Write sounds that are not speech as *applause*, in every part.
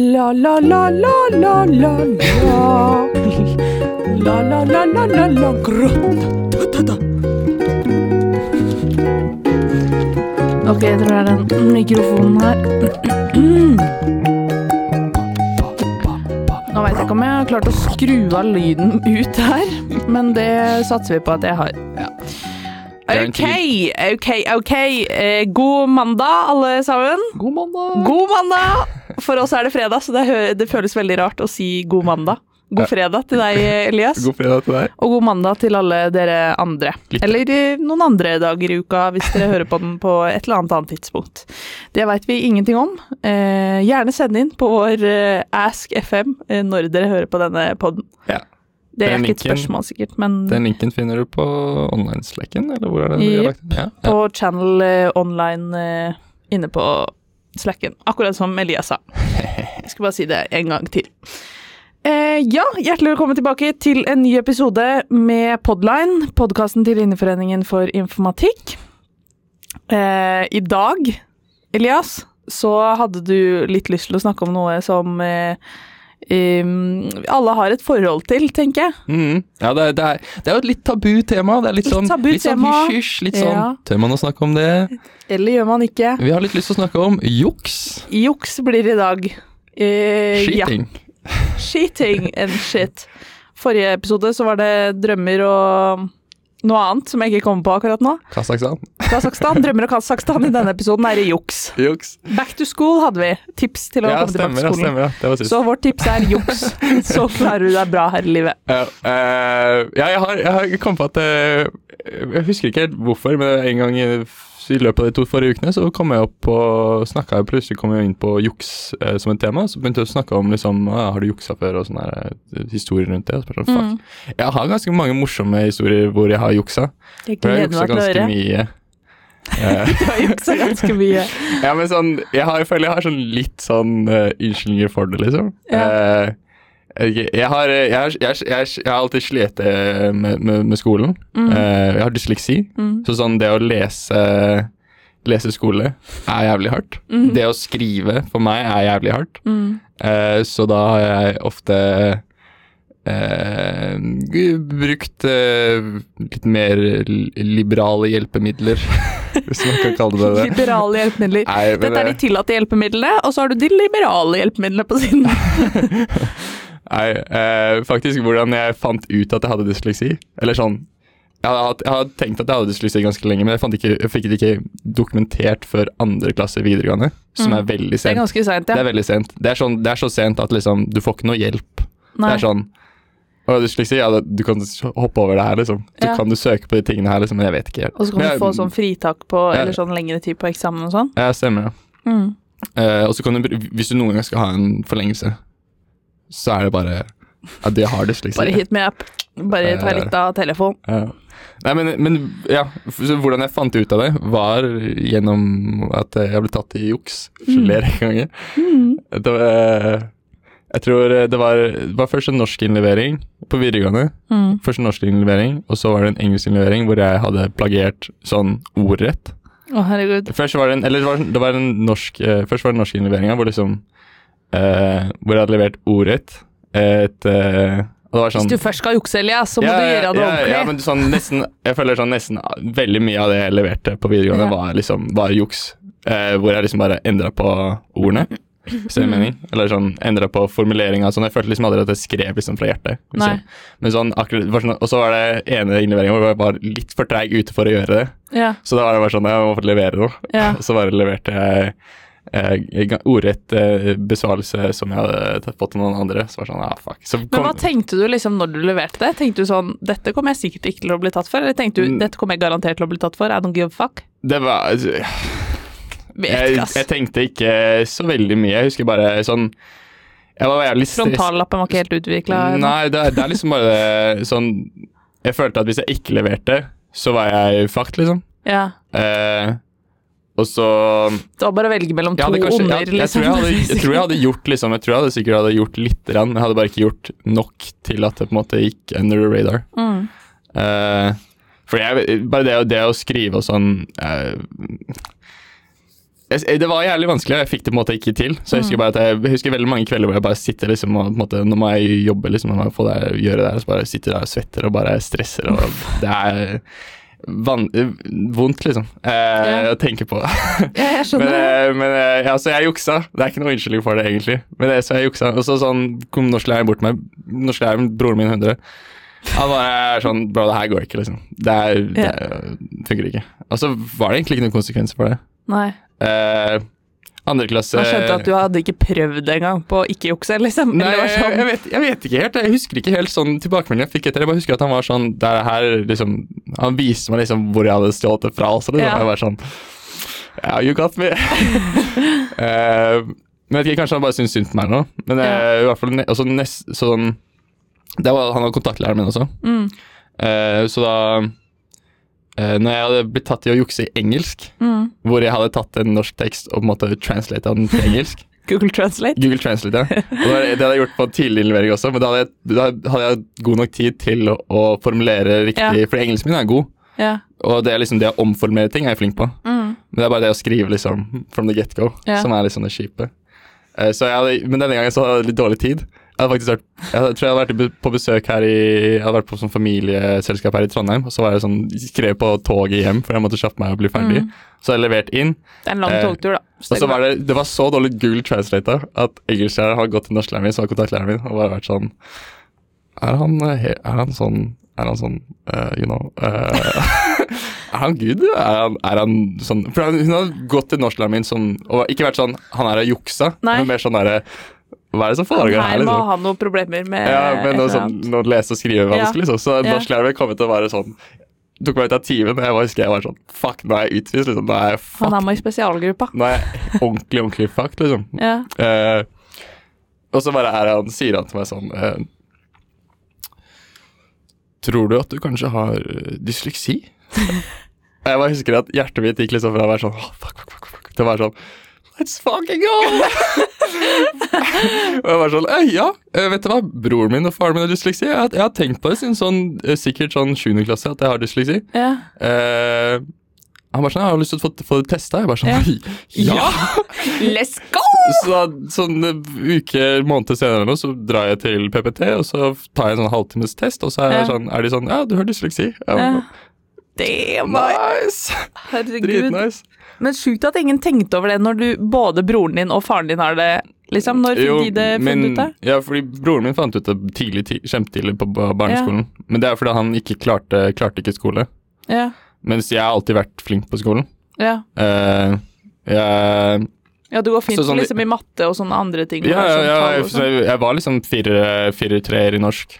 La la la la la la la La la la la la la da, da. Ok, jeg tror det er den mikrofonen her. Nå vet jeg ikke om jeg har klart å skru av lyden ut her, men det satser vi på at jeg har. Ok, ok, ok. Eh, god mandag, alle sammen. God mandag! God mandag! For oss er det fredag, så det, det føles veldig rart å si god mandag. God fredag til deg, Elias. *laughs* God fredag til deg. Og god mandag til alle dere andre. Litt. Eller eh, noen andre dager i uka, hvis dere hører på den på et eller annet annet tidspunkt. Det veit vi ingenting om. Eh, gjerne send inn på vår eh, Ask FM eh, når dere hører på denne podden. Ja. Det er Den ikke et spørsmål, sikkert, men Den linken finner du på online-slacken, eller hvor er det? du har lagt den? Ja. på Channel eh, Online eh, inne på Slacken. Akkurat som Elias sa. *laughs* Jeg skal bare si det en gang til. Eh, ja, hjertelig velkommen tilbake til en ny episode med Podline, podkasten til Linjeforeningen for informatikk. Eh, I dag, Elias, så hadde du litt lyst til å snakke om noe som eh, em, alle har et forhold til, tenker jeg. Mm. ja det, er, det, er, det er jo et litt tabu tema. Det er litt, Litt sånn, tabu litt sånn hysj-hysj. Litt sånn Ja. Tør man å snakke om det? Eller gjør man ikke? Vi har litt lyst til å snakke om juks. Juks blir i dag. Eh, ja. Cheating. Cheating and shit. Forrige episode så var det drømmer og noe annet som jeg ikke kommer på akkurat nå. Kasakhstan. Kasakhstan, drømmer og Kasakhstan. I denne episoden er det juks. Juks. Back to school hadde vi. Tips til å Ja, komme tilbake til skolen. Ja, stemmer. Det var sist. Så vårt tips er juks. Så klarer du deg bra her i livet. Ja, uh, ja, jeg har, jeg har kommet på at uh, Jeg husker ikke helt hvorfor, men en gang i, løpet av de to forrige ukene så kom jeg opp på snakka jeg plutselig kom jeg inn på juks eh, som et tema. Så begynte jeg å snakke om liksom, ah, har du juksa før og sånne eh, historier rundt det. Og sånn, fuck. Jeg har ganske mange morsomme historier hvor jeg har juksa. Jeg gleder meg til å høre. mye. *laughs* Eh, Du har juksa ganske mye. *laughs* ja, men sånn, jeg, har, jeg føler jeg har sånn litt sånn uh, unnskyldninger for det, liksom. Ja. Eh, jeg, jeg, har, jeg, har, jeg, jeg, har- alltid slitt eh, med, med, med skolen. Mm. Eh, jeg har dysleksi, Mm. så sånn det å lese Lese skole er jævlig hardt. Mm. Det å skrive for meg er jævlig hardt. Mm. Eh, så da har jeg ofte eh, brukt eh, litt mer liberale hjelpemidler, *laughs* hvis man kan kalle det det. Liberale hjelpemidler. Nei, Dette er de eh, tillatte hjelpemidlene, og så har du de liberale hjelpemidlene på siden. *laughs* Nei, eh, faktisk hvordan jeg fant ut at jeg hadde dysleksi. Eller sånn Jeg hadde, tenkt at jeg hadde dysleksi ganske lenge, men jeg, ikke, jeg fikk det ikke dokumentert før andre klasse videregående, som Mm. er veldig sent. Det er sent. ja. Det er veldig sent. Det er, sånn, det er så sent at liksom, du får ikke noe hjelp. Nei. Det er sånn og dysleksi, ja, du kan hoppe over det her, liksom. Du Ja. kan du søke på de tingene her, liksom, men jeg vet ikke. Og så kan jeg, du få sånn fritak på, Ja. eller sånn lengre tid på eksamen og sånn. Ja, stemmer, ja. Mm. Eh, og så kan du, hvis du noen gang skal ha en forlengelse, så er det bare ja, Det har dysleksi. Bare hit me up. Bare ta litt av telefon. Ja. Nei, men, men ja, hvordan jeg fant ut av det, var gjennom at jeg ble tatt i juks flere *laughs* ganger. Mm. Det var, jeg tror det var, det var først en norskinnlevering på videregående. Mm. Først en norskinnlevering, og så var det en engelskinnlevering hvor jeg hadde plagiert sånn ordrett. Å, herregud. Først var det en, eller det var, det var en norsk, eh, først var det norskinnleveringa hvor liksom eh, Hvor jeg hadde levert ordrett. Et eh, og det var sånn Hvis du først skal jukse, Elias, så må du gjøre det ja, ordentlig. Ja, men sånn nesten Jeg føler sånn nesten veldig mye av det jeg leverte på videregående, Ja. var liksom var juks. Eh, hvor jeg liksom bare endra på ordene. Hvis det er Mm. mening. Eller sånn endra på formuleringa. Sånn, jeg følte liksom aldri at jeg skrev liksom fra hjertet. Liksom. Men sånn akkurat sånn, Og så var det ene innleveringa hvor jeg var litt for treig ute for å gjøre det. Ja, Så da var det bare sånn Jeg må få levere noe. ja. Og *laughs* så bare leverte jeg eh, ordrett eh, besvarelse som jeg hadde fått av noen andre. Så var sånn, ah, fuck. Så Men hva tenkte du liksom når du leverte det? Tenkte du sånn Dette kommer jeg sikkert ikke til å bli tatt for? Eller tenkte du Mm. dette kommer jeg garantert til å bli tatt for? I don't give a fuck? det var Altså, jeg, jeg tenkte ikke så veldig mye. Jeg husker bare sånn Jeg var jævlig stress- Frontallappen var ikke helt utvikla? Nei, det, er- det er liksom bare sånn Jeg følte at hvis jeg ikke leverte, så var jeg fucked, liksom. Ja. Eh, og så Det var bare å velge mellom to hadde kanskje, onder, jeg, jeg, liksom. tror jeg, hadde, jeg tror jeg hadde gjort liksom Jeg tror jeg hadde sikkert hadde gjort litt, men jeg hadde bare ikke gjort nok til at det på en måte gikk under the radar. mm. Uh, for jeg, bare det, det å skrive og sånn uh, det var jævlig vanskelig, og jeg fikk det på en måte ikke til. Så jeg husker Mm. bare at jeg, jeg husker veldig mange kvelder hvor jeg bare sitter liksom og på en måte, Nå må jeg jobbe, liksom, nå må jeg få det, gjøre det her, så bare sitter der og svetter og bare stresser. Og det er van, vondt, liksom, eh, Ja. å tenke på. *laughs* Ja, jeg Men, skjønner. eh, men eh, ja, så jeg juksa. Det er ikke noe unnskyldning for det, egentlig. Men det, så jeg juksa. Og så sånn, kom norsklæreren bort til meg. Norsklæreren, broren min, 100. Han er sånn Bro, det her går ikke, liksom. Det, er, det er, funker ikke. Og så var det egentlig ikke noen konsekvenser for det. Nei. Eh, andre klasse Han skjønte at du hadde ikke prøvd engang på å ikke jukse, liksom. Nei, sånn. jeg, vet, jeg vet ikke helt. Jeg husker ikke helt sånn tilbakemeldingen jeg fikk etter. Jeg bare husker at han var sånn Det er her liksom Han viste meg liksom hvor jeg hadde stjålet det fra. Også, liksom. Ja. Jeg var sånn Ja, you got me. *laughs* Eh, men jeg vet ikke, Kanskje han bare syntes synd på meg nå. Men ja. uh, i hvert fall også nest, sånn det var, Han var kontaktlæreren min også. Mm, uh, så da eh, Når jeg hadde blitt tatt i å jukse i engelsk, mm. hvor jeg hadde tatt en norsk tekst og på en måte translata den til engelsk *laughs* Google Translate. Google Translate, ja. Og det, det hadde jeg gjort på tidlig innlevering også, men da hadde, jeg, da hadde jeg god nok tid til å, å formulere riktig, Ja. for engelsken min er god. Ja. Og det er liksom det å omformulere ting er jeg flink på. Mm. Men det er bare det å skrive liksom from the get go som er liksom det kjipe. Eh, hadde, men denne gangen så hadde jeg litt dårlig tid. Jeg hadde faktisk vært, jeg tror jeg hadde vært på besøk her i Jeg hadde vært på sånn familieselskap her i Trondheim, og så var jeg sånn skrev på toget hjem, for jeg måtte kjappe meg og bli ferdig. Mm. Så jeg levert inn. Det er en lang Eh, togtur, da. Og så var det, det var så dårlig Google Translator at engelsklæreren har gått til norsklæreren min, som har kontaktlæreren min, og bare vært sånn Er han, eh, er han sånn Er han sånn uh, You know uh, *laughs* Er han good? Er han, er han sånn For hun har gått til norsklæreren min som Og ikke vært sånn Han er og juksa, men mer sånn derre Hva er det som foregår her her, må liksom? ha noen problemer med Ja, men noe, sånn, noe lese- og skrivevanskelig, liksom. Så Ja. norsklæreren min kom til å være sånn Tok meg ut av timen, og jeg bare husker jeg var sånn Fuck, nå er jeg utvist, liksom. Nå er jeg Han er med i spesialgruppa. Nå er jeg ordentlig, ordentlig fucked, liksom. Ja. Eh, og så bare er han, sier han til meg sånn eh, Tror du at du kanskje har eh, dysleksi? *laughs* Jeg bare husker at hjertet mitt gikk liksom fra å være sånn oh, fuck, fuck, fuck, fuck, til å være sånn Let's fucking go! *laughs* og jeg var sånn «Eh, Ja, eh, vet du hva? Broren min og faren min har dysleksi. Jeg, jeg har tenkt på det siden sånn, eh, sikkert sånn 7. klasse at jeg har dysleksi. ja. Eh, han bare sånn, jeg har lyst til å få, få det testa. Jeg bare sånn, ja! Let's go! Så sånn uke, måned senere nå, så drar jeg til PPT, og så tar jeg en sånn halvtimes test, og så er, Ja. sånn, er de sånn Ja, du har dysleksi. Jeg Ja. Damn. Nice! Herregud. Dritnice. Men sjukt at ingen tenkte over det når du, både broren din og faren din har det. Liksom, Når fikk de det men- funnet ut det? Ja, fordi broren min fant ut det tidlig, kjempetidlig på barneskolen. barneskolen. Men det er fordi han ikke klarte, klarte ikke skole. Ja. Mens jeg har alltid vært flink på skolen. Ja. Uh, jeg, ja, du går fint Så sånn- liksom i matte og sånne andre ting. ja, og ja, sånn ja, jeg, så sånn. jeg, jeg var liksom fire, fire treer i norsk.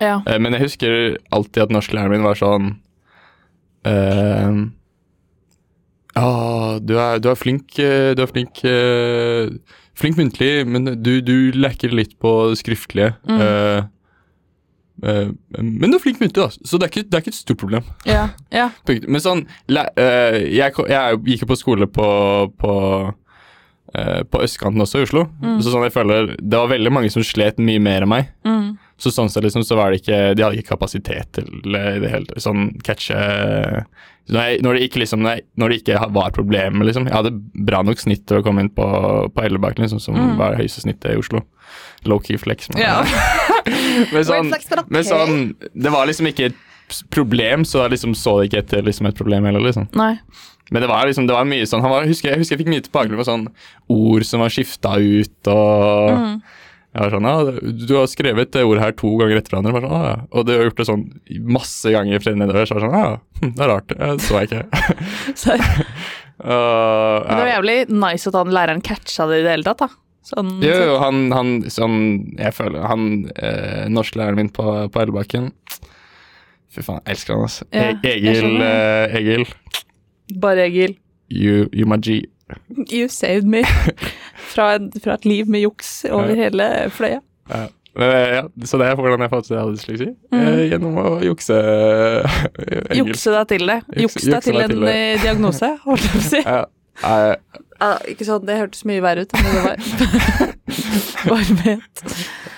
ja. Uh, Men jeg husker alltid at norsklæreren min var sånn eh, Ja, du er, du er flink eh, Du er flink eh, Flink muntlig, men du, du lekker litt på det skriftlige. Mm. Uh, men du er flink mynte, da, så det er ikke, det er ikke et stort problem. Ja. *laughs* ja. Men sånn jeg, gikk jo på skole på, på, på østkanten også i Oslo. Mm. Så sånn jeg føler Det var veldig mange som slet mye mer enn meg. Mm. Så sånn sett liksom, så var det ikke De hadde ikke kapasitet til det hele sånn catche når, jeg, når, det ikke liksom, når, det ikke var problemer, liksom. Jeg hadde bra nok snitt til å komme inn på, på Ellebakken, liksom, som Mm. var høyeste snittet i Oslo. Low-key flex. Men, Ja. *laughs* men, sånn, flex, okay. men sånn Det var liksom ikke et problem, så jeg liksom så det ikke etter liksom et problem heller, liksom. Nei. Men det var liksom, det var mye sånn han var, husker, jeg husker jeg fikk mye tilbakemelding på sånn ord som var skifta ut, og Mm. Jeg var sånn, ja, du har skrevet det ordet her to ganger etter hverandre. Var Sånn, ja. Og du har gjort det sånn masse ganger frem nedover. Så jeg var sånn, ja, hm, det er rart. Det så jeg ikke. *laughs* Så, *laughs* uh, ja. det var jævlig nice at han læreren catcha det i det hele tatt, da. Sånn, Jo, jo, han, han sånn, jeg føler Han eh, norsklæreren min på, på Ellebakken Fy faen, jeg elsker han, altså. Ja, E- Egil, eh, Egil, Bare Egil. you, you my G. *laughs* You saved me. Fra, en, fra et liv med juks over Ja. hele fløya. Ja. Eh, ja, så det er hvordan jeg jeg hadde dysleksi. Mm. Eh, gjennom å jukse eh, engelsk. Jukse deg til det. Jukse- deg til en det. diagnose, holdt jeg på å si. *laughs* Ja, Ja, ikke sånn, det hørtes mye verre ut enn det var. *laughs* Bare ment.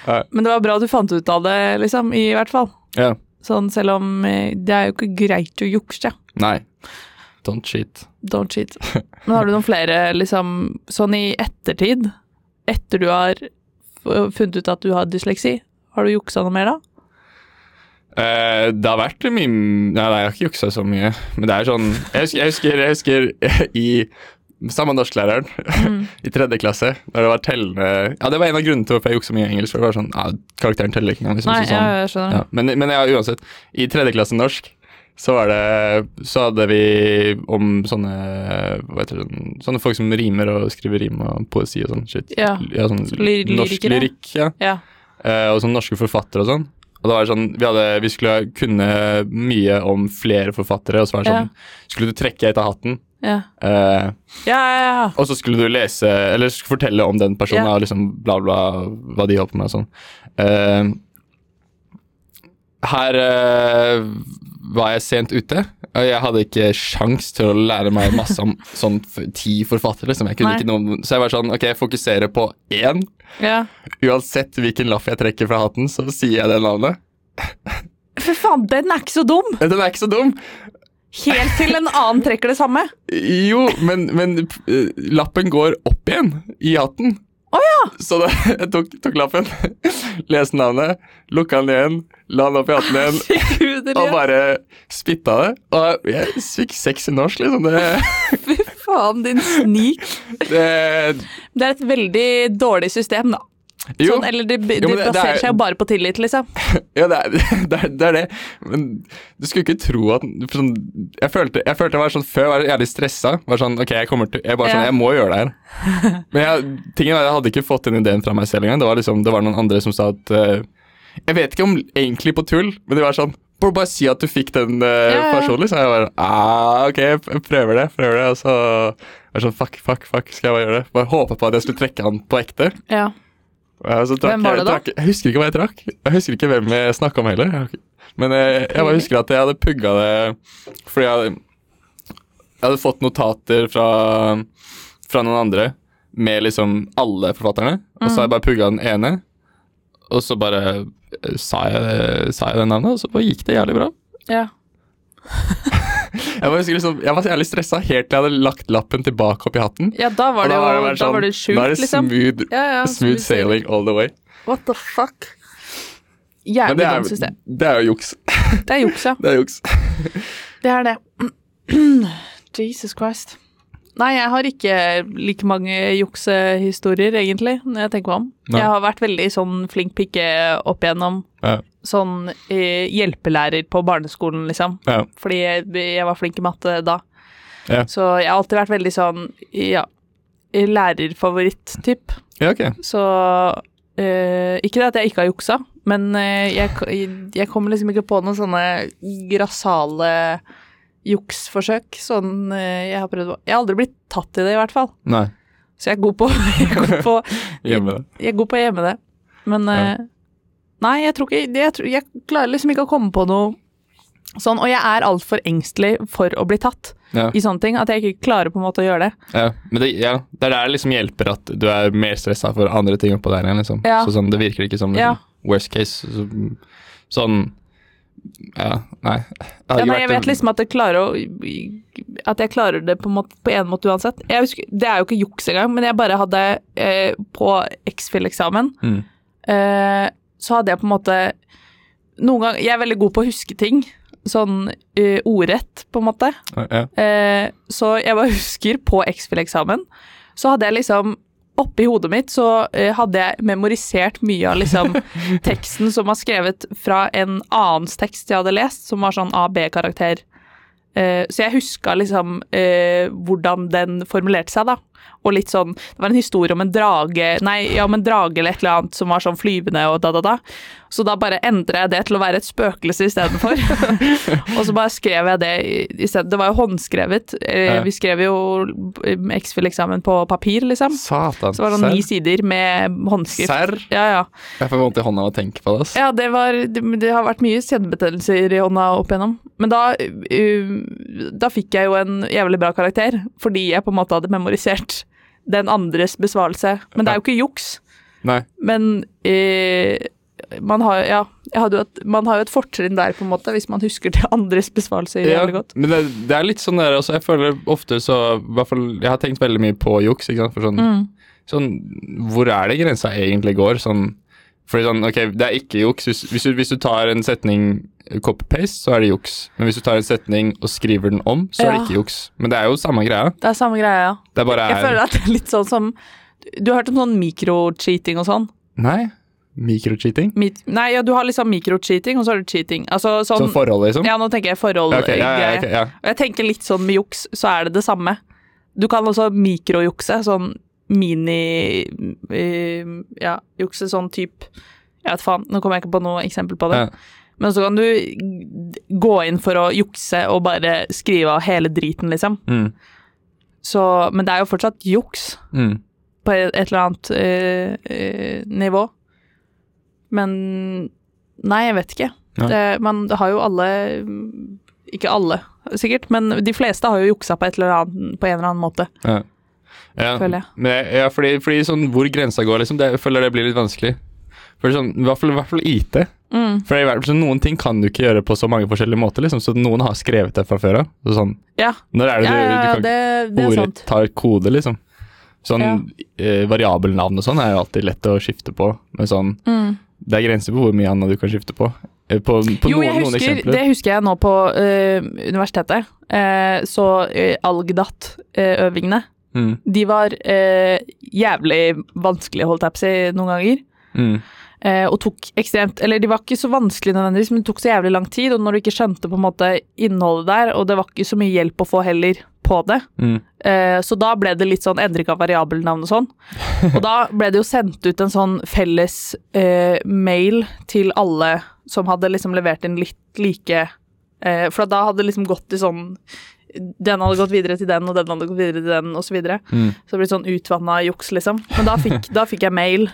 Ja. Men det var bra du fant ut av det, liksom, i hvert fall. ja. Sånn selv om det er jo ikke greit å jukse. Nei. Don't cheat. Don't cheat. Men har du noen flere, liksom, sånn i ettertid? Etter du har funnet ut at du har dysleksi? Har du juksa noe mer da? Uh, det har vært mye Nei, jeg har ikke juksa så mye. Men det er sånn Jeg husker, jeg husker, jeg husker i Samme norsklæreren *laughs* i tredje klasse, da det var tellende Ja, det var en av grunnene til hvorfor jeg juksa mye i engelsk. For det var sånn ja, Karakteren teller ikke engang. Liksom, Nei, så sånn, ja, jeg skjønner. ja. Men, men ja, uansett. I tredje klasse norsk så var det Så hadde vi om sånne Hva heter det Sånne folk som rimer og skriver rim og poesi og sånn shit. Ja. sånn Ly- norsk lyrikk, ja. Ja. Eh, og sånn norske forfattere og sånn. Og det var sånn, vi, hadde, vi skulle kunne mye om flere forfattere, og så var det sånn Skulle du trekke et av hatten, Ja. eh, Ja, ja, ja. og så skulle du lese Eller fortelle om den personen Ja. og liksom bla, bla, hva de holdt på med og sånn. Eh, her uh, var jeg sent ute, og jeg hadde ikke sjans til å lære meg masse om *laughs* sånn ti forfattere. Liksom. Jeg kunne Nei. ikke noe, så jeg var sånn Ok, jeg fokuserer på én. ja. Uansett hvilken laff jeg trekker fra hatten, så sier jeg det navnet. For faen, den er ikke så dum! Den er ikke så dum. Helt til en annen trekker det samme. *laughs* Jo, men, men eh, lappen går opp igjen i hatten. Å ja! Så da, *laughs* jeg tok, tok lappen, *laughs* leste navnet, lukka den igjen, la den opp i hatten igjen og bare spytta det. Og jeg fikk seks i norsk, liksom. Det, *laughs* Fy faen, din snik. det Det er et veldig dårlig system, da. Jo, Sånn, eller de, de Jo, det, baserer det er- seg jo bare på tillit, liksom. *laughs* ja, det er *laughs* det, er, det er det. Men du skulle ikke tro at sånn, jeg, følte, jeg følte jeg var sånn Før var jeg jævlig stressa. Var sånn, ok, jeg kommer til Jeg bare sånn, jeg må gjøre det her. *laughs* Men jeg, tingen var, jeg hadde ikke fått den ideen fra meg selv engang. Det var liksom, det var noen andre som sa at uh, Jeg vet ikke om egentlig på tull, men det var sånn Bare, bare si at du fikk den uh, Ja, ja. personlig. Så jeg bare ah, Ok, jeg prøver det. prøver det Og så var jeg sånn Fuck, fuck, fuck, skal jeg bare gjøre det? Bare håpe på at jeg skulle trekke han på ekte. Ja. Ja, så trakk Hvem var det da? Trakk, jeg husker ikke hva jeg trakk. Jeg husker ikke hvem jeg snakka om heller. Jeg Men jeg, jeg bare husker at jeg hadde pugga det fordi jeg hadde, jeg fått notater fra, fra noen andre med liksom alle forfatterne, og så har jeg bare pugga den ene, og så bare eh, sa jeg, sa jeg det navnet, og så bare gikk det jævlig bra. ja. *laughs* Jeg, var, liksom, jeg var så jævlig stressa helt til jeg hadde lagt lappen tilbake oppi hatten. Ja, da var det jo da vært sånn, var det Da er sjukt, det liksom. smooth, Ja, ja, smooth sailing all the way. What the fuck? Jævlig det dumt system. det er jo juks. Det er juks, ja. *laughs* Det er juks. *laughs* Det er det. *clears throat* Jesus Christ. Nei, jeg har ikke like mange juksehistorier, egentlig, når jeg tenker meg om. Nei. Jeg har vært veldig sånn flink pikke opp igjennom. Ja. Sånn eh, hjelpelærer på barneskolen, liksom. Ja. Fordi jeg, jeg var flink i matte da. Ja. Så jeg har alltid vært veldig sånn, ja, lærerfavoritt-typ. ja, okay. Så eh, Ikke det at jeg ikke har juksa, men eh, jeg, jeg kommer liksom ikke på noen sånne grassale juksforsøk. Sånn eh, jeg har prøvd på. Jeg har aldri blitt tatt i det, i hvert fall. Nei. Så jeg er god på *laughs* Jeg er god på, Hjemme det. jeg er god på å gjemme det. Men eh, Nei, jeg tror ikke jeg, tror, jeg klarer liksom ikke å komme på noe sånn. Og jeg er altfor engstelig for å bli tatt Ja. i sånne ting at jeg ikke klarer på en måte å gjøre det. Ja, men det, ja, det er der det liksom hjelper at du er mer stressa for andre ting oppå der igjen, liksom. Ja. Så sånn, det virker ikke som Ja. worst case. Så, sånn Ja, nei. Ja, nei, jeg vet liksom at jeg klarer å At jeg klarer det på en måte, på en måte uansett. Husker, det er jo ikke juks engang, men jeg bare hadde eh, På X-Fill-eksamen Mm. eh, så hadde jeg på en måte Noen ganger Jeg er veldig god på å huske ting. Sånn uh, ordrett, på en måte. Ja. Uh, så jeg bare *laughs* husker på X-Fill-eksamen, så hadde jeg liksom Oppi hodet mitt så uh, hadde jeg memorisert mye av liksom *laughs* teksten som var skrevet fra en annens tekst jeg hadde lest, som var sånn A-B-karakter. Så jeg huska liksom hvordan den formulerte seg, da. Og litt sånn Det var en historie om en drage Nei, ja, om en drage eller et eller annet som var sånn flyvende og da, da, da. Så da bare endra jeg det til å være et spøkelse istedenfor. *laughs* og så bare skrev jeg det i- i. Det var jo håndskrevet. Eh, Ja. Vi skrev jo eh, X-Fill-eksamen på papir, liksom. Satan. Så var det serr? ni sider med håndskrift. Serr? Ja, ja. Jeg får vondt i hånda av å tenke på det. ass. Ja, det, var, det, det har vært mye kjedebetennelser i hånda opp igjennom. Men da, uh, da fikk jeg jo en jævlig bra karakter, fordi jeg på en måte hadde memorisert den andres besvarelse. Men det er jo ikke juks. Nei. Men eh, man har Ja, jo et, Man har jo et fortrinn der, på en måte, hvis man husker til andres besvarelse. Ja, godt. men det, det er litt sånn der altså, Jeg føler ofte så i hvert fall, Jeg har tenkt veldig mye på juks. Ikke sant? For sånn, Mm. sånn Hvor er det grensa egentlig går? Sånn, fordi sånn, ok, Det er ikke juks. Hvis, hvis, du, hvis du tar en setning eh, copy-paste, så er det juks. Men hvis du tar en setning og skriver den om, så er det ikke juks. Men det er jo samme greia. Det er samme greia, ja. Det er Jeg føler at det er litt sånn som Du har hørt om sånn mikrocheating og sånn? Nei. Mikrocheating? Mi- Nei, ja, du har liksom mikrocheating, og så har du cheating. Altså sånn Som forhold, liksom? Ja, nå tenker jeg forhold Ja, ok, ja, ja, okay, ja. Og jeg tenker litt sånn med juks, så er det det samme. Du kan også mikrojukse, sånn mini eh, Ja, sånn type Jeg vet faen, nå kommer jeg ikke på noe eksempel på det. Ja. Men så kan du gå inn for å jukse og bare skrive av hele driten, liksom. Mm. Så, men det er jo fortsatt juks Mm. på et et eller annet uh, uh, nivå. Men Nei, jeg vet ikke. Ja. Det, man har jo alle Ikke alle, sikkert, men de fleste har jo juksa på, et eller annet, på en eller annen måte, Ja. Ja, føler jeg. Men, ja fordi, fordi sånn hvor grensa går, liksom, det, jeg føler det blir litt vanskelig. For sånn, i hvert fall, i hvert fall IT. Mm. For i hvert fall, Noen ting kan du ikke gjøre på så mange forskjellige måter, liksom, så noen har skrevet det fra før av. Så Sånn, Ja, når er det ja, du, ja, du kan det, ordet tar kode, liksom? Sånn eh, variabelnavn og sånn er jo alltid lett å skifte på, men sånn Mm. Det er grenser på hvor mye annet du kan skifte på. Eh, På, på Jo, noen, husker, noen det husker jeg nå på uh, universitetet. Uh, så uh, Algdat-øvingene, Mm, de var eh, jævlig vanskelige, holdt jeg på å si, noen ganger. mm, Eh, og tok ekstremt Eller de var ikke så vanskelige nødvendigvis, men det tok så jævlig lang tid, og når du ikke skjønte på en måte innholdet der, og det var ikke så mye hjelp å få heller på det, mm. eh, så da ble det litt sånn endring av variabelnavn og sånn. Og da ble det jo sendt ut en sånn felles eh, mail til alle som hadde liksom levert inn litt like eh, For da hadde det liksom gått i sånn den hadde gått videre til den, og den hadde gått videre til den, osv. Så, videre. Mm. så det ble sånn utvanna juks, liksom. Men da fikk, da fikk jeg mail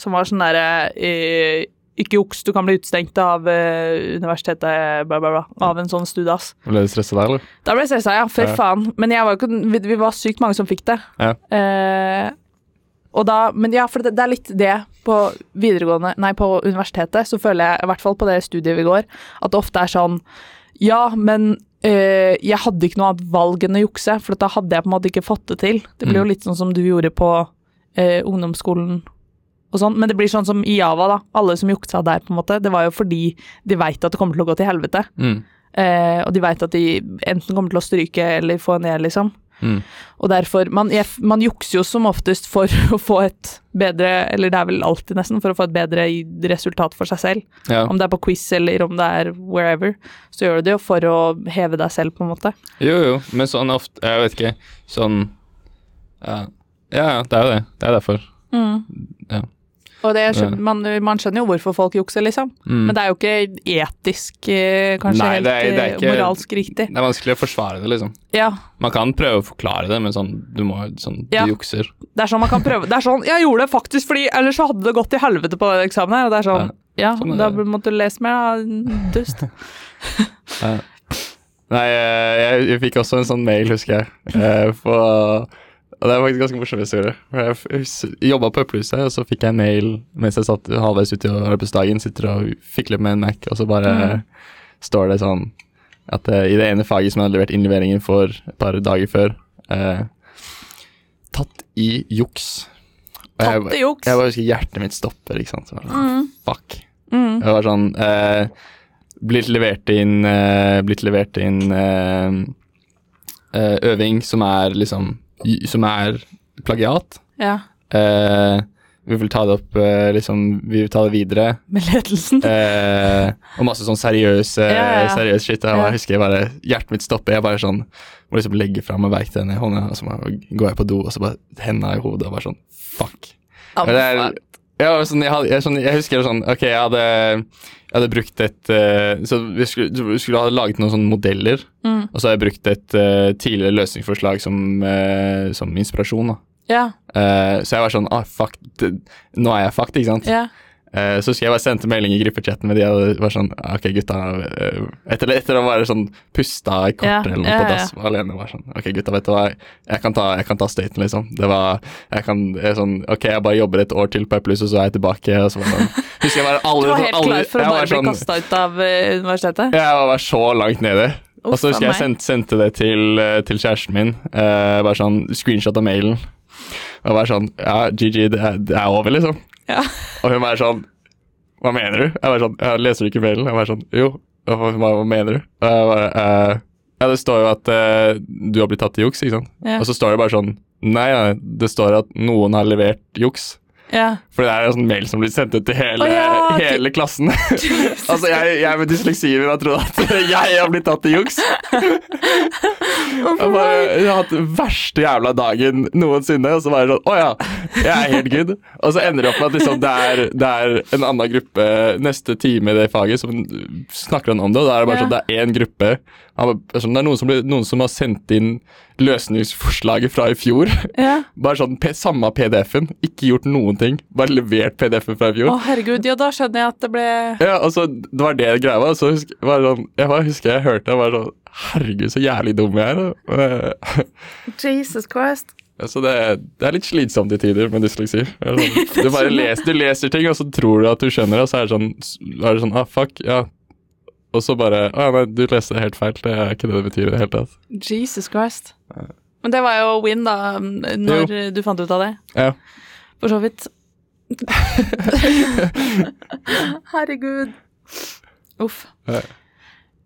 som var sånn derre eh, Ikke juks, du kan bli utestengt av eh, universitetet, bla, bla, bla. Av en sånn studas. Ble du stressa der, eller? Da ble jeg stressa, ja. For Ja. faen. Men var ikke, vi, vi var sykt mange som fikk det. Ja. Eh, og da, men ja, for det, det er litt det på videregående, nei, på universitetet, så føler jeg, i hvert fall på det studiet vi går, at det ofte er sånn Ja, men eh, jeg hadde ikke noe annet valg enn å jukse, for da hadde jeg på en måte ikke fått det til. Det blir jo Mm. litt sånn som du gjorde på uh, ungdomsskolen og sånn, men det blir sånn som i Java, da. Alle som juksa der, på en måte. Det var jo fordi de veit at det kommer til å gå til helvete. Mm. Uh, og de veit at de enten kommer til å stryke eller få en E, liksom. Mm. Og derfor man, man jukser jo som oftest for *laughs* å få et bedre Eller det er vel alltid nesten for å få et bedre resultat for seg selv. Ja. Om det er på quiz eller om det er wherever, så gjør du det jo for å heve deg selv, på en måte. Jo, jo, men sånn ofte Jeg vet ikke. Sånn Ja, ja, det er jo det. Det er derfor. Ja. Og det man, man skjønner jo hvorfor folk jukser, liksom. Mm. Men det er jo ikke etisk, eh, kanskje Nei, helt det er- det er eh, ikke- moralsk riktig. Det er vanskelig å forsvare det, liksom. Ja, Man kan prøve å forklare det, men sånn Du må sånn Ja. Jukser. det er sånn man kan prøve. Det er sånn, jeg gjorde det faktisk fordi ellers så hadde det gått til helvete på den eksamen her, og det er sånn, ja, sånn er da måtte du lese mer, da, dust. *laughs* Ja. Nei, eh, jeg, jeg fikk også en sånn mail, husker jeg. På, og det er faktisk ganske morsom historie. Jeg jobba på Øppelhuset, og så fikk jeg en mail mens jeg satt halvveis ute i arbeidsdagen, sitter og fikler med en Mac, og så bare Mm. står det sånn at uh, i det ene faget som jeg hadde levert innleveringen for et par dager før uh, Tatt i juks. Og jeg- Tatt i juks. Jeg bare husker hjertet mitt stopper, ikke sant. Så jeg Mm. Fuck. Mm. Det var sånn uh, Blitt levert inn Blitt levert inn øving som er liksom Som er plagiat. Ja, Eh, vi vil ta det opp eh, liksom Vi vil ta det videre. med ledelsen. Eh, og masse sånn seriøs, eh, Ja, ja. seriøs shit. Jeg, Ja. bare husker jeg bare Hjertet mitt stopper. Jeg bare sånn må liksom legge fra meg verktøyene i hånda, og så bare går jeg på do, og så bare henda i hodet og bare sånn Fuck. Ja, er, ja, sånn, jeg, hadde, jeg, sånn, jeg husker sånn Ok, jeg hadde, jeg hadde brukt et eh, Så vi skulle, vi skulle ha laget noen sånne modeller, Mm. og så har jeg brukt et eh, tidligere løsningsforslag som, eh, som inspirasjon. da Ja, Så jeg var sånn ah, fuck, det, nå er jeg fucked, ikke sant? ja. Eh, så husker jeg bare sendte melding i gruppechatten med de og var sånn Ok, gutta eh, Etter, etter å være sånn pusta i Ja, eller noe ja, på dass ja. alene var sånn Ok, gutta, vet du hva, jeg kan ta, jeg kan ta støyten, liksom. Det var Jeg kan jeg sånn Ok, jeg bare jobber et år til på Eplus, og så er jeg tilbake. Og så var det sånn Husker jeg bare *laughs* Du var helt alle, klar for å bare sånn, bli sånn, kasta ut av universitetet? universitetet? Jeg var så langt nede. Og så husker jeg meg. sendt, sendte det til, eh, til kjæresten min. Uh, bare sånn screenshot av mailen. Og bare sånn Ja, GG, det er, det er over, liksom. Ja. Og hun er sånn Hva mener du? Jeg bare sånn Jeg leser du ikke mailen? Jeg bare sånn Jo. Hva mener du? Og jeg bare eh, Ja, det står jo at eh, du har blitt tatt i juks, ikke sant? Ja. Og så står det bare sånn Nei, nei, det står at noen har levert juks. Ja. For det er en sånn mail som blir sendt ut til hele, oh, ja, hele klassen. *laughs* *laughs* altså, jeg, jeg med dysleksi vil ha trodd at *laughs* jeg har blitt tatt i juks. Jeg, bare, jeg har hatt den verste jævla dagen noensinne, og så bare sånn Å ja, jeg er helt good. Og så ender det opp med at liksom, det, er, det er en annen gruppe neste time i det faget som snakker om det, og da er det bare sånn det er én gruppe. Han sånn, Det er noen som, ble, noen som har sendt inn løsningsforslaget fra i fjor. *laughs* ja. Bare sånn P samme PDF-en, ikke gjort noen ting. Bare levert PDF-en fra i fjor. Å, herregud. Ja, da skjønner jeg at det ble Ja, altså, Det var det greia var. Så husk, var sånn, jeg bare husker jeg hørte det, var sånn Herregud, så jævlig dum jeg er. *laughs* Jesus Christ. Altså det, det er litt slitsomt i tider med dysleksi. Sånn, *laughs* du bare leser, du leser ting, og så tror du at du skjønner det, og så er det sånn, er det sånn ah, fuck, ja. Og så bare Å, nei, du leste det helt feil. Det er ikke det det betyr i det hele tatt. Jesus Christ. Men det var jo win, da, når du fant ut av det. Ja. For så vidt. *laughs* Herregud. Uff. Ja.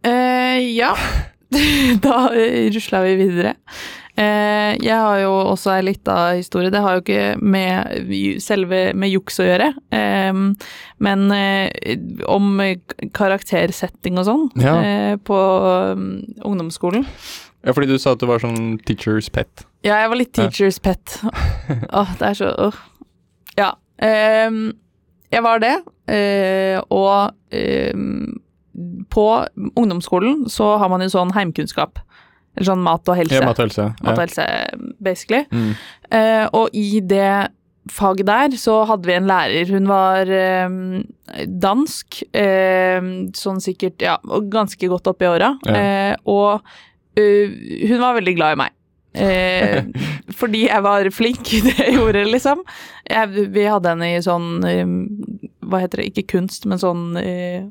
Eh, ja. *laughs* da eh, rusla vi videre. Eh, jeg har jo også ei lita historie. Det har jo ikke med selve med juks å gjøre, eh, men eh, om karaktersetting og sånn Ja. eh, på um, ungdomsskolen. ja, fordi du sa at du var sånn teacher's pet. Ja, jeg var litt Ja. teacher's pet. *laughs* Åh, det er så åh. Ja. ehm, jeg var det, eh, og ehm, på ungdomsskolen så har man jo sånn heimkunnskap. Sånn mat og helse. Ja, mat og helse. Mat og helse, basically. Mm. Eh, og i det faget der så hadde vi en lærer. Hun var eh, dansk, eh, sånn sikkert ja, ganske godt opp i åra. Ja. Eh, og øh, hun var veldig glad i meg. Eh, *laughs* fordi jeg var flink i det jeg gjorde, liksom. Jeg, vi hadde henne i sånn eh, Hva heter det, ikke kunst, men sånn eh,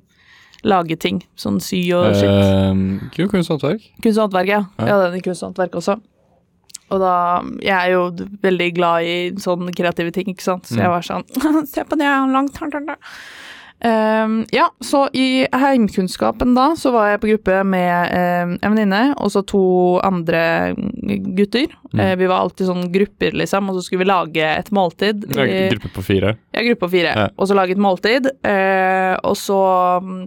lage ting. Sånn sy og shit. Eh, kunst og kunsthåndverk. Kunst og håndverk, ja. Ja. ja den i kunst og håndverk også. Og da Jeg er jo veldig glad i sånne kreative ting, ikke sant. Så jeg Mm. var sånn *laughs* Se på det, jeg har langt. Um, ja, så i heimkunnskapen da, så var jeg på gruppe med um, en venninne og så to andre gutter. Mm. Uh, vi var alltid sånn grupper, liksom, og så skulle vi lage et måltid. I- Gruppe på fire. ja, gruppe på fire. Ja. Og så lage et måltid. Uh, og så mm,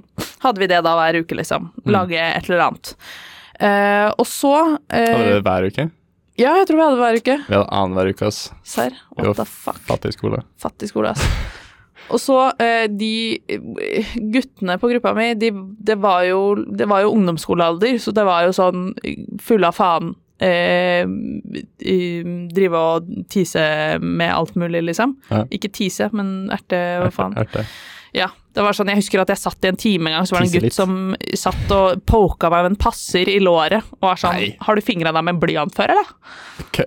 hadde vi det da hver uke, liksom. Mm. Lage et eller annet. Uh, og så Hadde dere hver uke? Ja, jeg tror vi hadde det hver uke. Vi hadde annenhver uke, ass. Serr? What the fuck? Fattig skole. Fattig skole, ass. *laughs* Og så eh, de guttene på gruppa mi, de, det, var jo, det var jo ungdomsskolealder, så det var jo sånn fulle av faen. Eh, drive og tise med alt mulig, liksom. Ja. Ikke tise, men erte, hva faen. Erte. Ja, det var sånn, Jeg husker at jeg satt i en time en gang, så var det en gutt litt. som satt og poka meg med en passer i låret og var sånn Nei. Har du fingra deg med en blyant før, eller? Ok.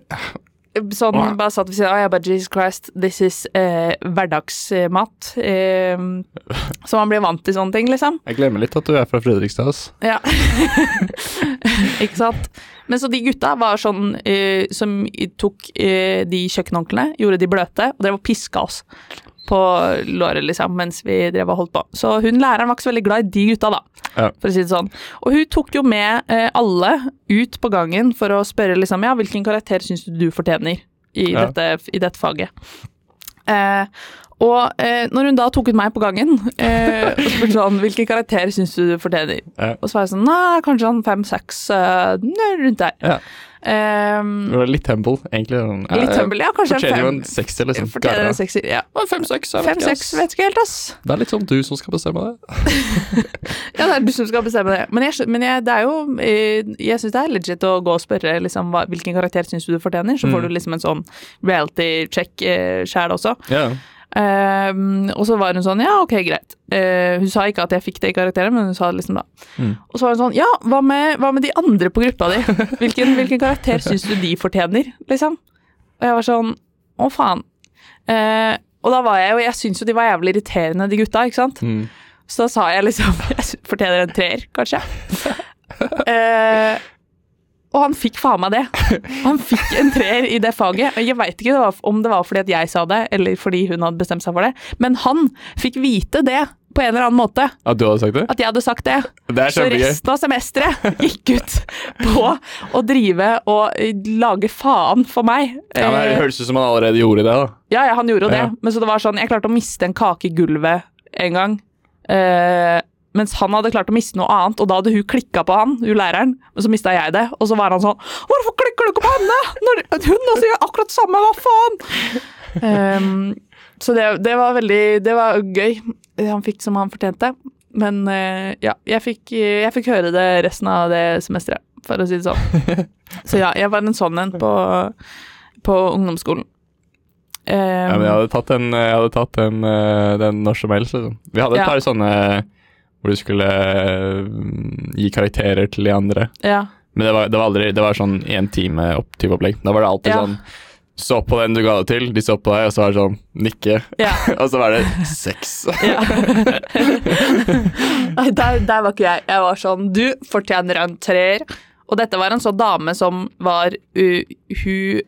Sånn, oh. bare satt ved siden av, jeg bare Jesus Christ, this is eh, hverdagsmat. Eh, *laughs* så man blir vant til sånne ting, liksom. Jeg glemmer litt at du er fra Fredrikstad, ass. Ja. *laughs* Ikke sant? Men så de gutta var sånn eh, som tok eh, de kjøkkenhåndklærne, gjorde de bløte, og drev og piska oss på låret, liksom, mens vi drev og holdt på. Så hun læreren var ikke så veldig glad i de gutta, da, Ja. for å si det sånn. Og hun tok jo med eh, alle ut på gangen for å spørre liksom, ja, hvilken karakter syns du du fortjener i, Ja. dette, i dette faget. Eh, og eh, når hun da tok ut meg på gangen eh, og spurte sånn Hvilken karakter syns du du fortjener? Ja. Og så var jeg sånn Nei, kanskje sånn fem-seks rundt der. Ja. Um, litt humble, egentlig. Sånn, litt humble, ja. Kanskje en Fortjener jo en sekser, liksom. Fortjener en sekser, ja. Fem-seks, jeg vet vet ikke helt, ass. Det er litt sånn du som skal bestemme det. *laughs* Ja, det er du som skal bestemme det. Men, jeg, men jeg, det er jo eh, Jeg syns det er legit å gå og spørre liksom, hva, hvilken karakter syns du du fortjener, så får Mm. du liksom en sånn reality check eh, sjæl også. Ja. Ehm, og så var hun sånn, ja, ok, greit. Uh, hun sa ikke at jeg fikk det i karakteren, men hun sa det liksom da. Mm. Og så var hun sånn, ja, hva med, hva med de andre på gruppa di? *laughs* Hvilken, hvilken karakter syns du de fortjener, liksom? Og jeg var sånn, å faen. Uh, og da var jeg jo, jeg syns jo de var jævlig irriterende, de gutta, ikke sant? Mm. Så da sa jeg liksom, *laughs* jeg fortjener en treer, kanskje. *laughs* Eh, og han fikk faen meg det. Han fikk en treer i det faget. Jeg veit ikke om det var fordi at jeg sa det, eller fordi hun hadde bestemt seg for det, men han fikk vite det på en eller annen måte. At du hadde sagt det? At jeg hadde sagt det. Det Så resten av semesteret gikk ut på å drive og eh, lage faen for meg. Ja, men Det Eh, høres ut som han allerede gjorde det, da. ja, ja, han gjorde jo det. Men så det var sånn, jeg klarte å miste en kake i gulvet en gang. Eh, mens han hadde klart å miste noe annet, og da hadde hun klikka på han, hun læreren. Men så mista jeg det, og så var han sånn Hvorfor klikker du ikke på henne? Når hun også gjør akkurat det samme, hva faen? Um, så det, det var veldig Det var gøy. Han fikk som han fortjente. Men uh, ja, jeg fikk, jeg fikk høre det resten av det semesteret, for å si det sånn. *laughs* Så ja, jeg var en sånn en på, på ungdomsskolen. Ja, men jeg hadde tatt den, hadde tatt den, eh, den når som helst, liksom. Vi hadde et Ja. par sånne hvor du skulle eh, gi karakterer til de andre. ja. Men det var, det var aldri Det var sånn én time opp type opplegg. Da var det alltid Ja. sånn Så på den du ga det til, de så på deg, og så var det sånn nikke. Ja. *laughs* og så var det sex. ja. *laughs* Nei, der, der var ikke jeg. Jeg var sånn Du fortjener en treer. Og dette var en sånn dame som var uh, Hun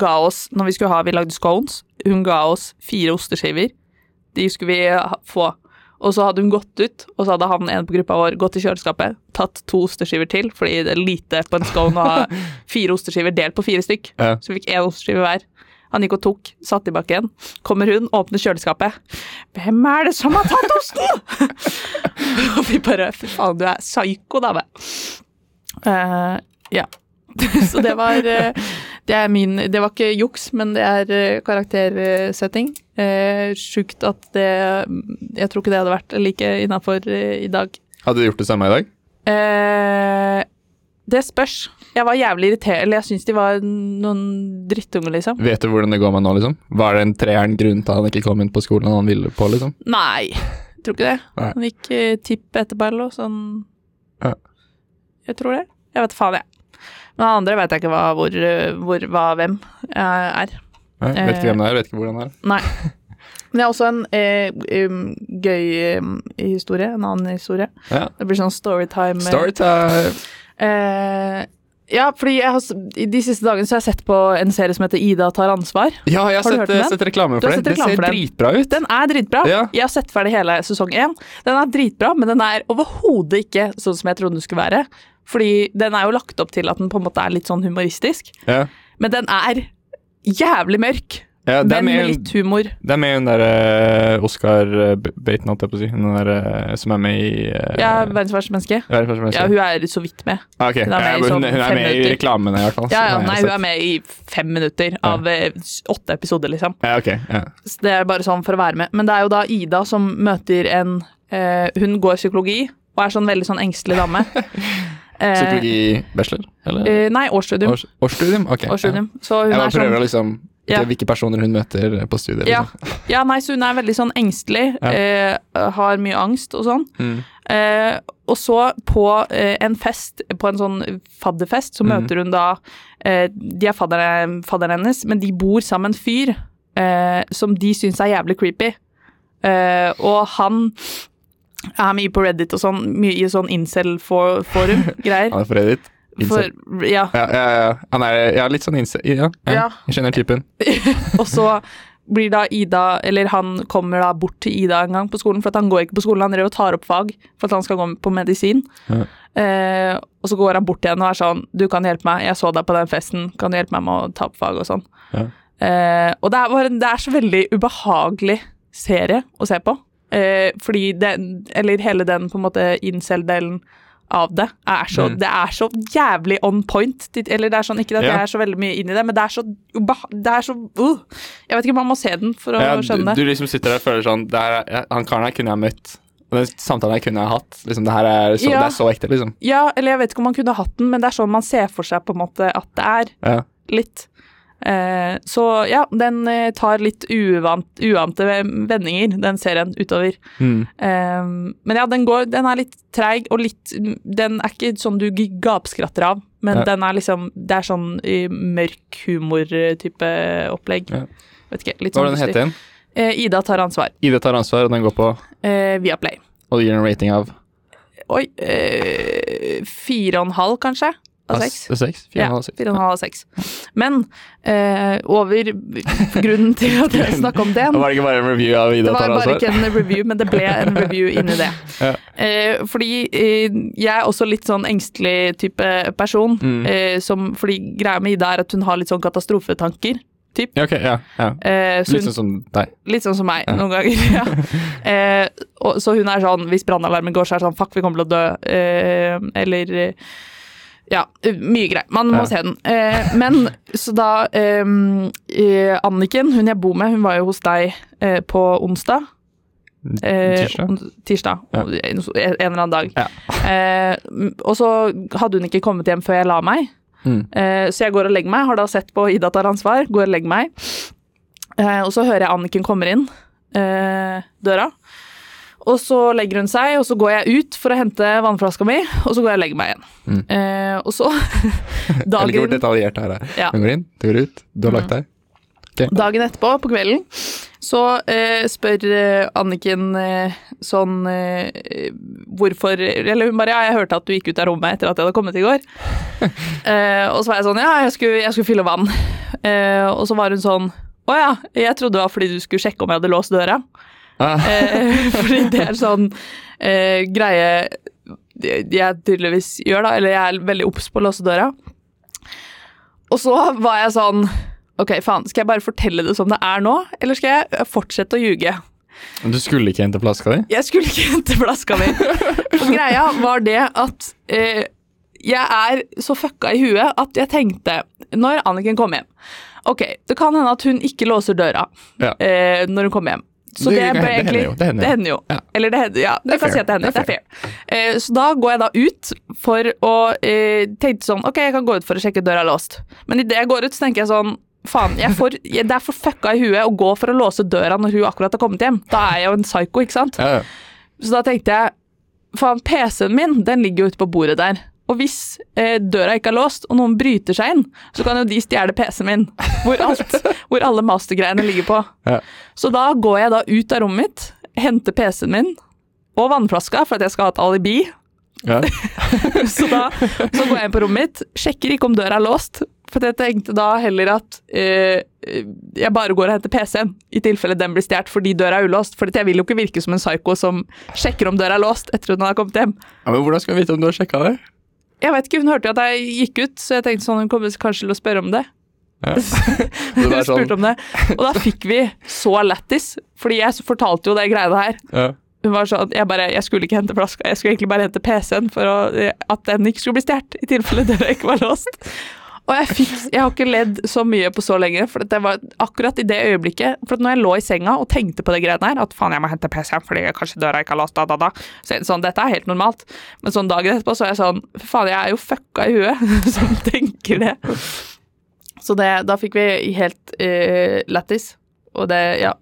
ga oss Når vi skulle ha Vi lagde scones. Hun ga oss fire osteskiver. De skulle vi få. Og så hadde hun gått ut, og så hadde han en på gruppa vår gått i kjøleskapet, tatt to osteskiver til, fordi det er lite på en scone å ha fire osteskiver delt på fire stykk. Ja. Så vi fikk én osteskive hver. Han gikk og tok, satt tilbake igjen. Kommer hun, åpner kjøleskapet. Hvem er det som har tatt osten?! *laughs* og vi bare Fy faen, du er psyko, dame. Uh, ja. *laughs* Så det var eh, Det er min Det var ikke juks, men det er eh, karaktersetting. Eh, Sjukt at det Jeg tror ikke det hadde vært like innafor i dag. Hadde du gjort det samme i dag? Eh, det spørs. Jeg var jævlig irritert, eller jeg syns de var noen drittunger, liksom. Vet du hvordan det går med nå, liksom? Var det en treeren grunn til at han ikke kom inn på skolen han ville på, liksom? Nei, jeg tror ikke det. Nei. Han gikk eh, tipp etterpå eller noe sånn. Ja. Jeg tror det. Jeg vet faen, jeg. Men han andre vet jeg ikke hva, hvor, hvor hva hvem eh, er. Nei, vet ikke hvem det er, vet ikke hvor han er. Nei. Men det er også en eh, um, gøy um, historie, en annen historie. Ja. Det blir sånn storytime. eh, Storytime! Eh, ja, fordi jeg har, de siste dagene så har jeg sett på en serie som heter Ida tar ansvar. Ja, jeg har, Har sett, den? sett reklame for har det. ser den? dritbra ut. Den er dritbra. Ja. Jeg har sett ferdig hele sesong én. Den er dritbra, men den er overhodet ikke sånn som jeg trodde den skulle være. Fordi den er jo lagt opp til at den på en måte er litt sånn humoristisk. Ja. Men den er jævlig mørk, Ja, det, er men med litt humor. det er med hun derre Oscar Baton, holdt jeg på å si. Hun der, eh, som er med i uh, Ja, verdens verste menneske. Ja, hun er så vidt med. Ah, okay. hun er med Ja, i hun, sånn hun er med i reklamene, i hvert fall. Ja, ja, nei, hun er med i fem minutter av eh, åtte episoder, liksom. Ja, okay, Ja. Så det er bare sånn for å være med. Men det er jo da Ida som møter en uh, Hun går psykologi og er sånn veldig sånn engstelig dame. *laughs* Eh, Psykologi-bachelor? Eller? eh, nei, årsstudium. Års, årsstudium? Ok. årsstudium. Så hun Jeg bare prøver sånn liksom Ja. hvilke personer hun møter på studiet. ja, Liksom. *laughs* ja, nei, så hun er veldig sånn engstelig. Ja. Eh, har mye angst og sånn. Mm. Eh, og så på eh, en fest, på en sånn fadderfest, så mm. møter hun da eh, De er fadderen, fadderen hennes, men de bor sammen med en fyr som de syns er jævlig creepy. Og han er mye på Reddit og sånn, mye i sånn incel-forum, greier. Han *laughs* er på Reddit? Incel. For, ja. Ja, ja, ja. Han er ja, litt sånn incel Ja, ja. Jeg skjønner typen. *laughs* Og så blir da Ida, eller han kommer da bort til Ida en gang på skolen, for at han går ikke på skolen, han driver og tar opp fag for at han skal gå på medisin. Ja. Eh, og så går han bort igjen og er sånn, du kan hjelpe meg, jeg så deg på den festen, kan du hjelpe meg med å ta opp fag og sånn. Ja. Eh, og det er, det er så veldig ubehagelig serie å se på, eh, fordi den, eller hele den på en måte incel-delen av det er så, Mm. det er så jævlig on point. Eller det er sånn, ikke at yeah. jeg er så veldig mye inn i det, men det er så, det er så uh. Jeg vet ikke, man må se den for å Ja, skjønne det. du du, liksom sitter der og føler sånn det er- Han karen her kunne jeg møtt. Og den samtalen her kunne jeg hatt. Liksom, det her er så, Ja. det er så ekte, liksom. Ja, eller jeg vet ikke om man kunne hatt den, men det er sånn man ser for seg på en måte at det er. Ja. Litt. Eh, så ja, den eh, tar litt uvant, uante vendinger, den serien, utover. Mm. Eh, men ja, den går Den er litt treig og litt Den er ikke sånn du gapskratter av, men Ja. den er liksom Det er sånn i mørk humor-type opplegg. Ja. Vet ikke. Litt Hva sånn var den het? Eh, Ida tar ansvar. Ida tar ansvar, og den går på Eh, Viaplay. Og det gir en rating av Oi eh, Fire og en halv, kanskje? Av seks? seks? Fire og en halv, av seks. Men eh, over Grunnen til at jeg *laughs* snakker om den Det var ikke bare en review av Ida Det var bare ikke en review, men det ble en review inni det. Ja. Eh, fordi eh, jeg er også litt sånn engstelig type person. Mm. Eh, som, fordi greia med Ida er at hun har litt sånn katastrofetanker. Typ. Ja, okay, ja. ja. Eh, Litt sånn som deg. litt sånn som meg Ja. noen ganger. *laughs* ja. eh, og, så hun er sånn Hvis brannalarmen går, så er det sånn Fuck, vi kommer til å dø. Eh, eller Ja, mye greier. Man må Ja. se den. Eh, men så da eh, eh, Anniken, hun jeg bor med, hun var jo hos deg eh, på onsdag. Eh, Tirsdag? tirsdag. Ja. En en eller annen dag. Ja. Eh, og så hadde hun ikke kommet hjem før jeg la meg. Mm. Eh, så jeg går og legger meg, har da sett på Ida tar ansvar, går og legger meg. Eh, og så hører jeg Anniken kommer inn eh, døra. Og så legger hun seg, og så går jeg ut for å hente vannflaska mi, og så går jeg og legger meg igjen. Mm. Eh, og så *laughs* dagen, Jeg liker hvor detaljert det her er. Ja. Hun går inn, du går ut, du har lagt deg. dagen etterpå, på kvelden, så eh, spør eh, Anniken eh, sånn eh, Hvorfor Eller hun bare Ja, jeg hørte at du gikk ut av rommet etter at jeg hadde kommet i går. *laughs* eh, og så var jeg sånn Ja, jeg skulle, jeg skulle fylle vann. Eh, og så var hun sånn Å ja, jeg trodde det var fordi du skulle sjekke om jeg hadde låst døra. Ah, Eh, *laughs* fordi det er sånn eh, greie jeg tydeligvis gjør, da. Eller jeg er veldig obs på å låse døra. Og så var jeg sånn Ok, faen, skal jeg bare fortelle det som det er nå, eller skal jeg fortsette å ljuge? du skulle ikke hente flaska di? Jeg skulle ikke *laughs* hente flaska mi. Og greia var det at eh, jeg er så fucka i huet at jeg tenkte, når Anniken kom hjem Ok, det kan hende at hun ikke låser døra Ja. eh, når hun kommer hjem. Så Det- det, hender egentlig det hender jo. Det hender jo. Ja. Eller det hender, ja, Det kan fair. si at det hender. Det er er fair. Eh, så da går jeg da ut for å eh, tenke sånn Ok, jeg kan gå ut for å sjekke døra er låst. Men idet jeg går ut, så tenker jeg sånn Faen, får, det er for fucka i huet å gå for å låse døra når hun akkurat har kommet hjem. Da er jeg jo en psycho, ikke sant? Ja, ja. Så da tenkte jeg faen, PC-en min den ligger jo ute på bordet der. Og hvis eh, døra ikke er låst, og noen bryter seg inn, så kan jo de stjele PC-en min, hvor, *laughs* alt, hvor alle mastergreiene ligger på. Ja. Så da går jeg da ut av rommet mitt, henter PC-en min og vannflaska for at jeg skal ha et alibi. Ja. *laughs* Så da så går jeg inn på rommet mitt, sjekker ikke om døra er låst, for jeg tenkte da heller at eh, jeg bare går og henter PC-en, i tilfelle den blir stjålet fordi døra er ulåst. For jeg vil jo ikke virke som en psyko som sjekker om døra er låst etter at hun har kommet hjem. Ja, men hvordan skal vi vite om du har sjekka det? Jeg vet ikke, Hun hørte jo at jeg gikk ut, så jeg tenkte sånn, hun kommer kanskje til å spørre om det. Ja. *laughs* Hun sånn- spurte om det. Og da fikk vi så lættis, fordi jeg fortalte jo det greiene her. Ja. Hun var sånn, jeg, bare, jeg skulle ikke hente flaska, jeg skulle egentlig bare hente PC-en for å, at den ikke skulle bli stjålet, i tilfelle døra ikke var låst. Og jeg, fikk, jeg har ikke ledd så mye på så lenge, for det var akkurat i det øyeblikket For når jeg lå i senga og tenkte på det greiene her, at faen, jeg må hente PC-en fordi jeg kanskje døra ikke har låst, da, da, da, så sånn, dette er helt normalt. Men sånn dagen etterpå så er jeg sånn Faen, jeg er jo fucka i huet *laughs* som tenker det. Så det, da fikk vi helt uh, lættis, og det, ja.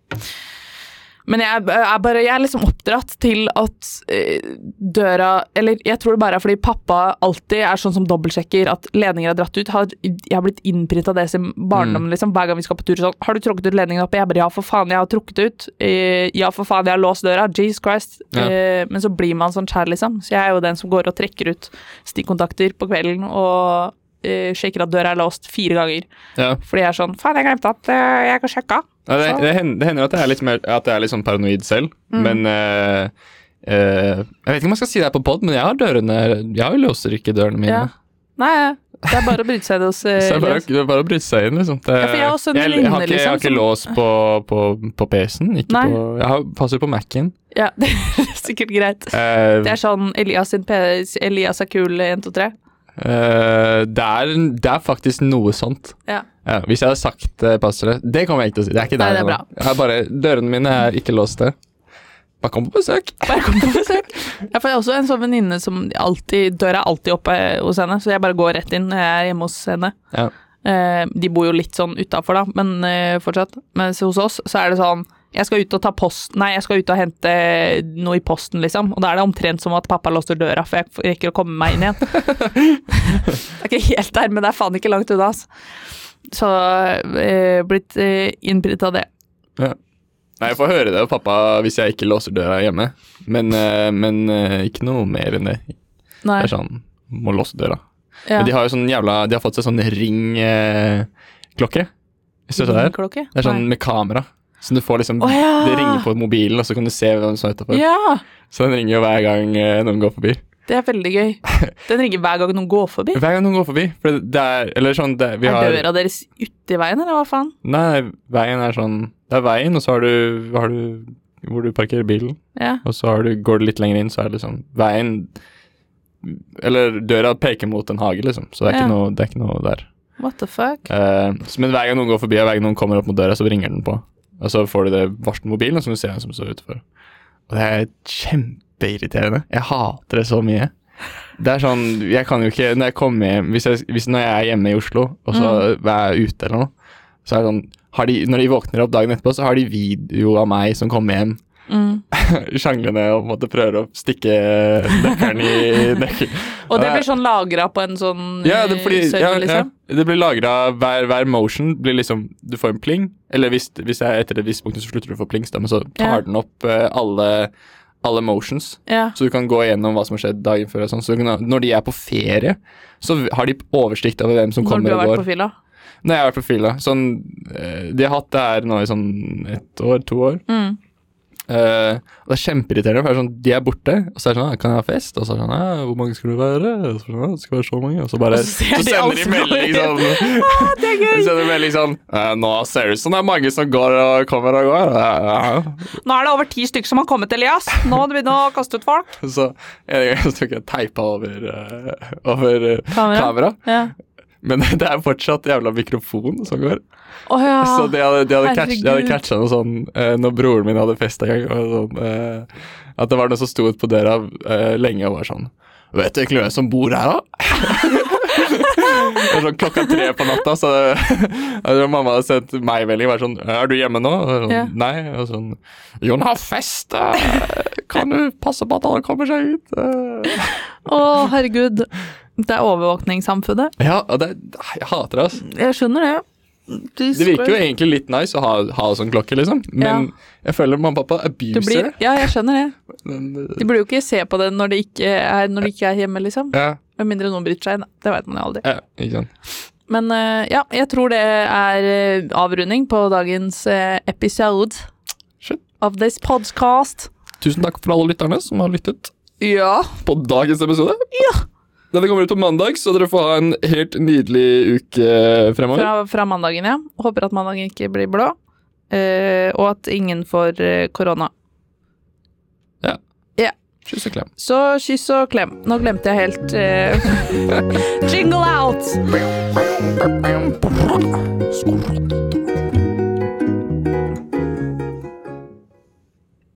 Men jeg er, bare, jeg er liksom oppdratt til at eh, døra Eller jeg tror det bare er fordi pappa alltid er sånn som dobbeltsjekker at ledninger er dratt ut. Har, jeg har blitt innprinta det som barndommen, liksom. Hver gang vi skal på tur, sånn Har du tråkket ut ledningen oppe? Jeg bare ja, for faen, jeg har trukket ut. Eh, ja, for faen, jeg har låst døra. Jesus Christ. Ja. Eh, men så blir man sånn skjær, liksom. Så jeg er jo den som går og trekker ut stikkontakter på kvelden og eh, sjekker at døra er låst fire ganger. Ja. Fordi jeg er sånn Faen, jeg glemte at uh, jeg kan sjekke. Ja, det, det, hender, det hender at jeg er litt, mer, at jeg er litt sånn paranoid selv, Mm. men uh, Jeg vet ikke om jeg skal si det her på pod, men jeg har dørene Jeg har låser ikke dørene mine. Ja. Nei, det er bare å bryte seg inn hos *laughs* det er bare, det er bare å bryte seg inn, liksom. Det, Ja, jeg har jeg, jeg, har ikke, jeg har liksom, ikke lås på, på, på PC-en. Jeg har passer på Mac-en. Ja, *laughs* det er sikkert greit. Uh, Det er sånn Elias sin P Elias er kul 1, 2, 3. eh, det, er, det er faktisk noe sånt. Ja. Ja, hvis jeg hadde sagt uh, passordet Det kommer jeg ikke til å si. Det er ikke Nei, det er bra. Bare, Dørene mine er ikke låste. Bare kom på besøk. *laughs* Bare kom på besøk. Jeg får også en sånn venninne som alltid Døra er alltid oppe hos henne, så jeg bare går rett inn når jeg er hjemme hos henne. Ja. Uh, de bor jo litt sånn utafor, da, men uh, fortsatt. Mens hos oss så er det sånn jeg skal ut og ta post Nei, jeg skal ut og hente noe i posten, liksom. Og da er det omtrent som at pappa låser døra, for jeg rekker å komme meg inn igjen. *laughs* *laughs* det er ikke helt der, men det er faen ikke langt unna, altså. Så eh, blitt eh, innbitt av det. Ja. Nei, jeg får høre det av pappa hvis jeg ikke låser døra hjemme, men, eh, men eh, ikke noe mer enn det. Nei. Det er sånn, må låse døra. Ja. Men de har jo sånn jævla De har fått seg sånn ringklokke. Hvis du ser det? Det er sånn Nei. med kamera. Så du får liksom oh, ja. Det ringer på mobilen, og så kan du se hvem som er utafor. Ja, Så den ringer jo hver gang eh, noen går forbi. det er veldig gøy. *laughs* Den ringer hver gang noen går forbi. Hver gang noen går forbi. For det- er Eller sånn det, vi Er har, døra deres uti veien, eller hva faen? Nei, veien er sånn Det er veien, og så har du, har du hvor du parkerer bilen. Ja. Og så har du, går du litt lenger inn, så er det liksom veien Eller døra peker mot en hage, liksom. Så det er ikke, noe, det er ikke noe der. What the fuck? Eh, så, men hver gang noen går forbi, og hver gang noen kommer opp mot døra, så ringer den på. Og så får du det varselet mobilen, og så kan du se hvem som står utenfor. Og det er kjempeirriterende. Jeg hater det så mye. Det er sånn, jeg kan jo ikke Når jeg kommer hjem Hvis, jeg, hvis når jeg er hjemme i Oslo, og så er jeg ute eller noe, så er det sånn har de, Når de våkner opp dagen etterpå, så har de video av meg som kommer hjem Mm. *laughs* sjanglende og på en måte prøver å stikke nøkkelen i *laughs* nøkkelen. Og det blir sånn lagra på en sånn Ja, det, fordi, eh, server, ja, ja, liksom? det blir lagra hver, hver motion blir liksom Du får en pling, eller hvis, hvis jeg etter et visst punkt så slutter du å få plings, da, men så tar den opp eh, alle, alle motions. Ja. Så du kan gå gjennom hva som har skjedd dagen før. og sånn. Så når de er på ferie, så har de oversikt over hvem som Når kommer du har vært på fila? Når jeg har vært på fila. Sånn, eh, de har hatt det her nå i sånn ett år, to år. Mm. Eh, og det er kjempeirriterende, for det er sånn, de er borte, og så er det sånn «Ah, 'Kan jeg ha fest?' Og så er det sånn ja, 'Hvor mange skal det være?' Og så, er det sånn, «Ah, skal være så mange. Og så bare Og så *laughs* *laughs* så sender de melding sånn ah, Det er gøy! sender melding sånn «Eh, 'Nå ser det ut som det er mange som går og kommer og går'. Ja, Nå er det over ti stykker som har kommet, Elias. Nå må du begynne å kaste ut folk. *laughs* Så en gang tok jeg teipa over, uh, over uh, Kamera? kamera. Ja. Men *laughs* det er fortsatt jævla mikrofon som går. Oh, ja. Så de hadde, de hadde, catch, de hadde catcha noe sånn eh, når broren min hadde fest en gang. Og sånn, eh, at det var noe som sto ute på døra eh, lenge og var sånn Vet du egentlig hvem som bor her, da? *laughs* det var sånn klokka tre på natta, så *laughs* det, mamma hadde sendt meg melding. Var sånn 'Er du hjemme nå?' Og sånn, Ja. Nei. Og sånn 'Jon har fest. eh, Kan du passe på at alle kommer seg ut?' Å, herregud. Det er overvåkningssamfunnet. Ja, det, jeg hater det, altså. Jeg skjønner det. De Det virker jo egentlig litt nice å ha, ha sånn klokke, liksom. Men jeg føler mamma og pappa abuser blir, det. Ja, jeg skjønner det. De burde jo ikke se på det når de ikke er, de ikke er hjemme, liksom. ja, Med mindre noen bryter seg inn. Det vet man jo aldri. ja, ikke sant. Men eh, ja, jeg tror det er eh, avrunding på dagens eh, episode Shit. of this podcast. Tusen takk for alle lytterne som har lyttet Ja. på dagens episode. Ja. Denne kommer ut på mandag, så dere får ha en helt nydelig uke fremover. Fra, fra mandagen, ja. Håper at mandagen ikke blir blå. eh, og at ingen får korona. Ja. ja. Kyss og klem. Så kyss og klem. Nå glemte jeg helt eh, *laughs* Jingle out!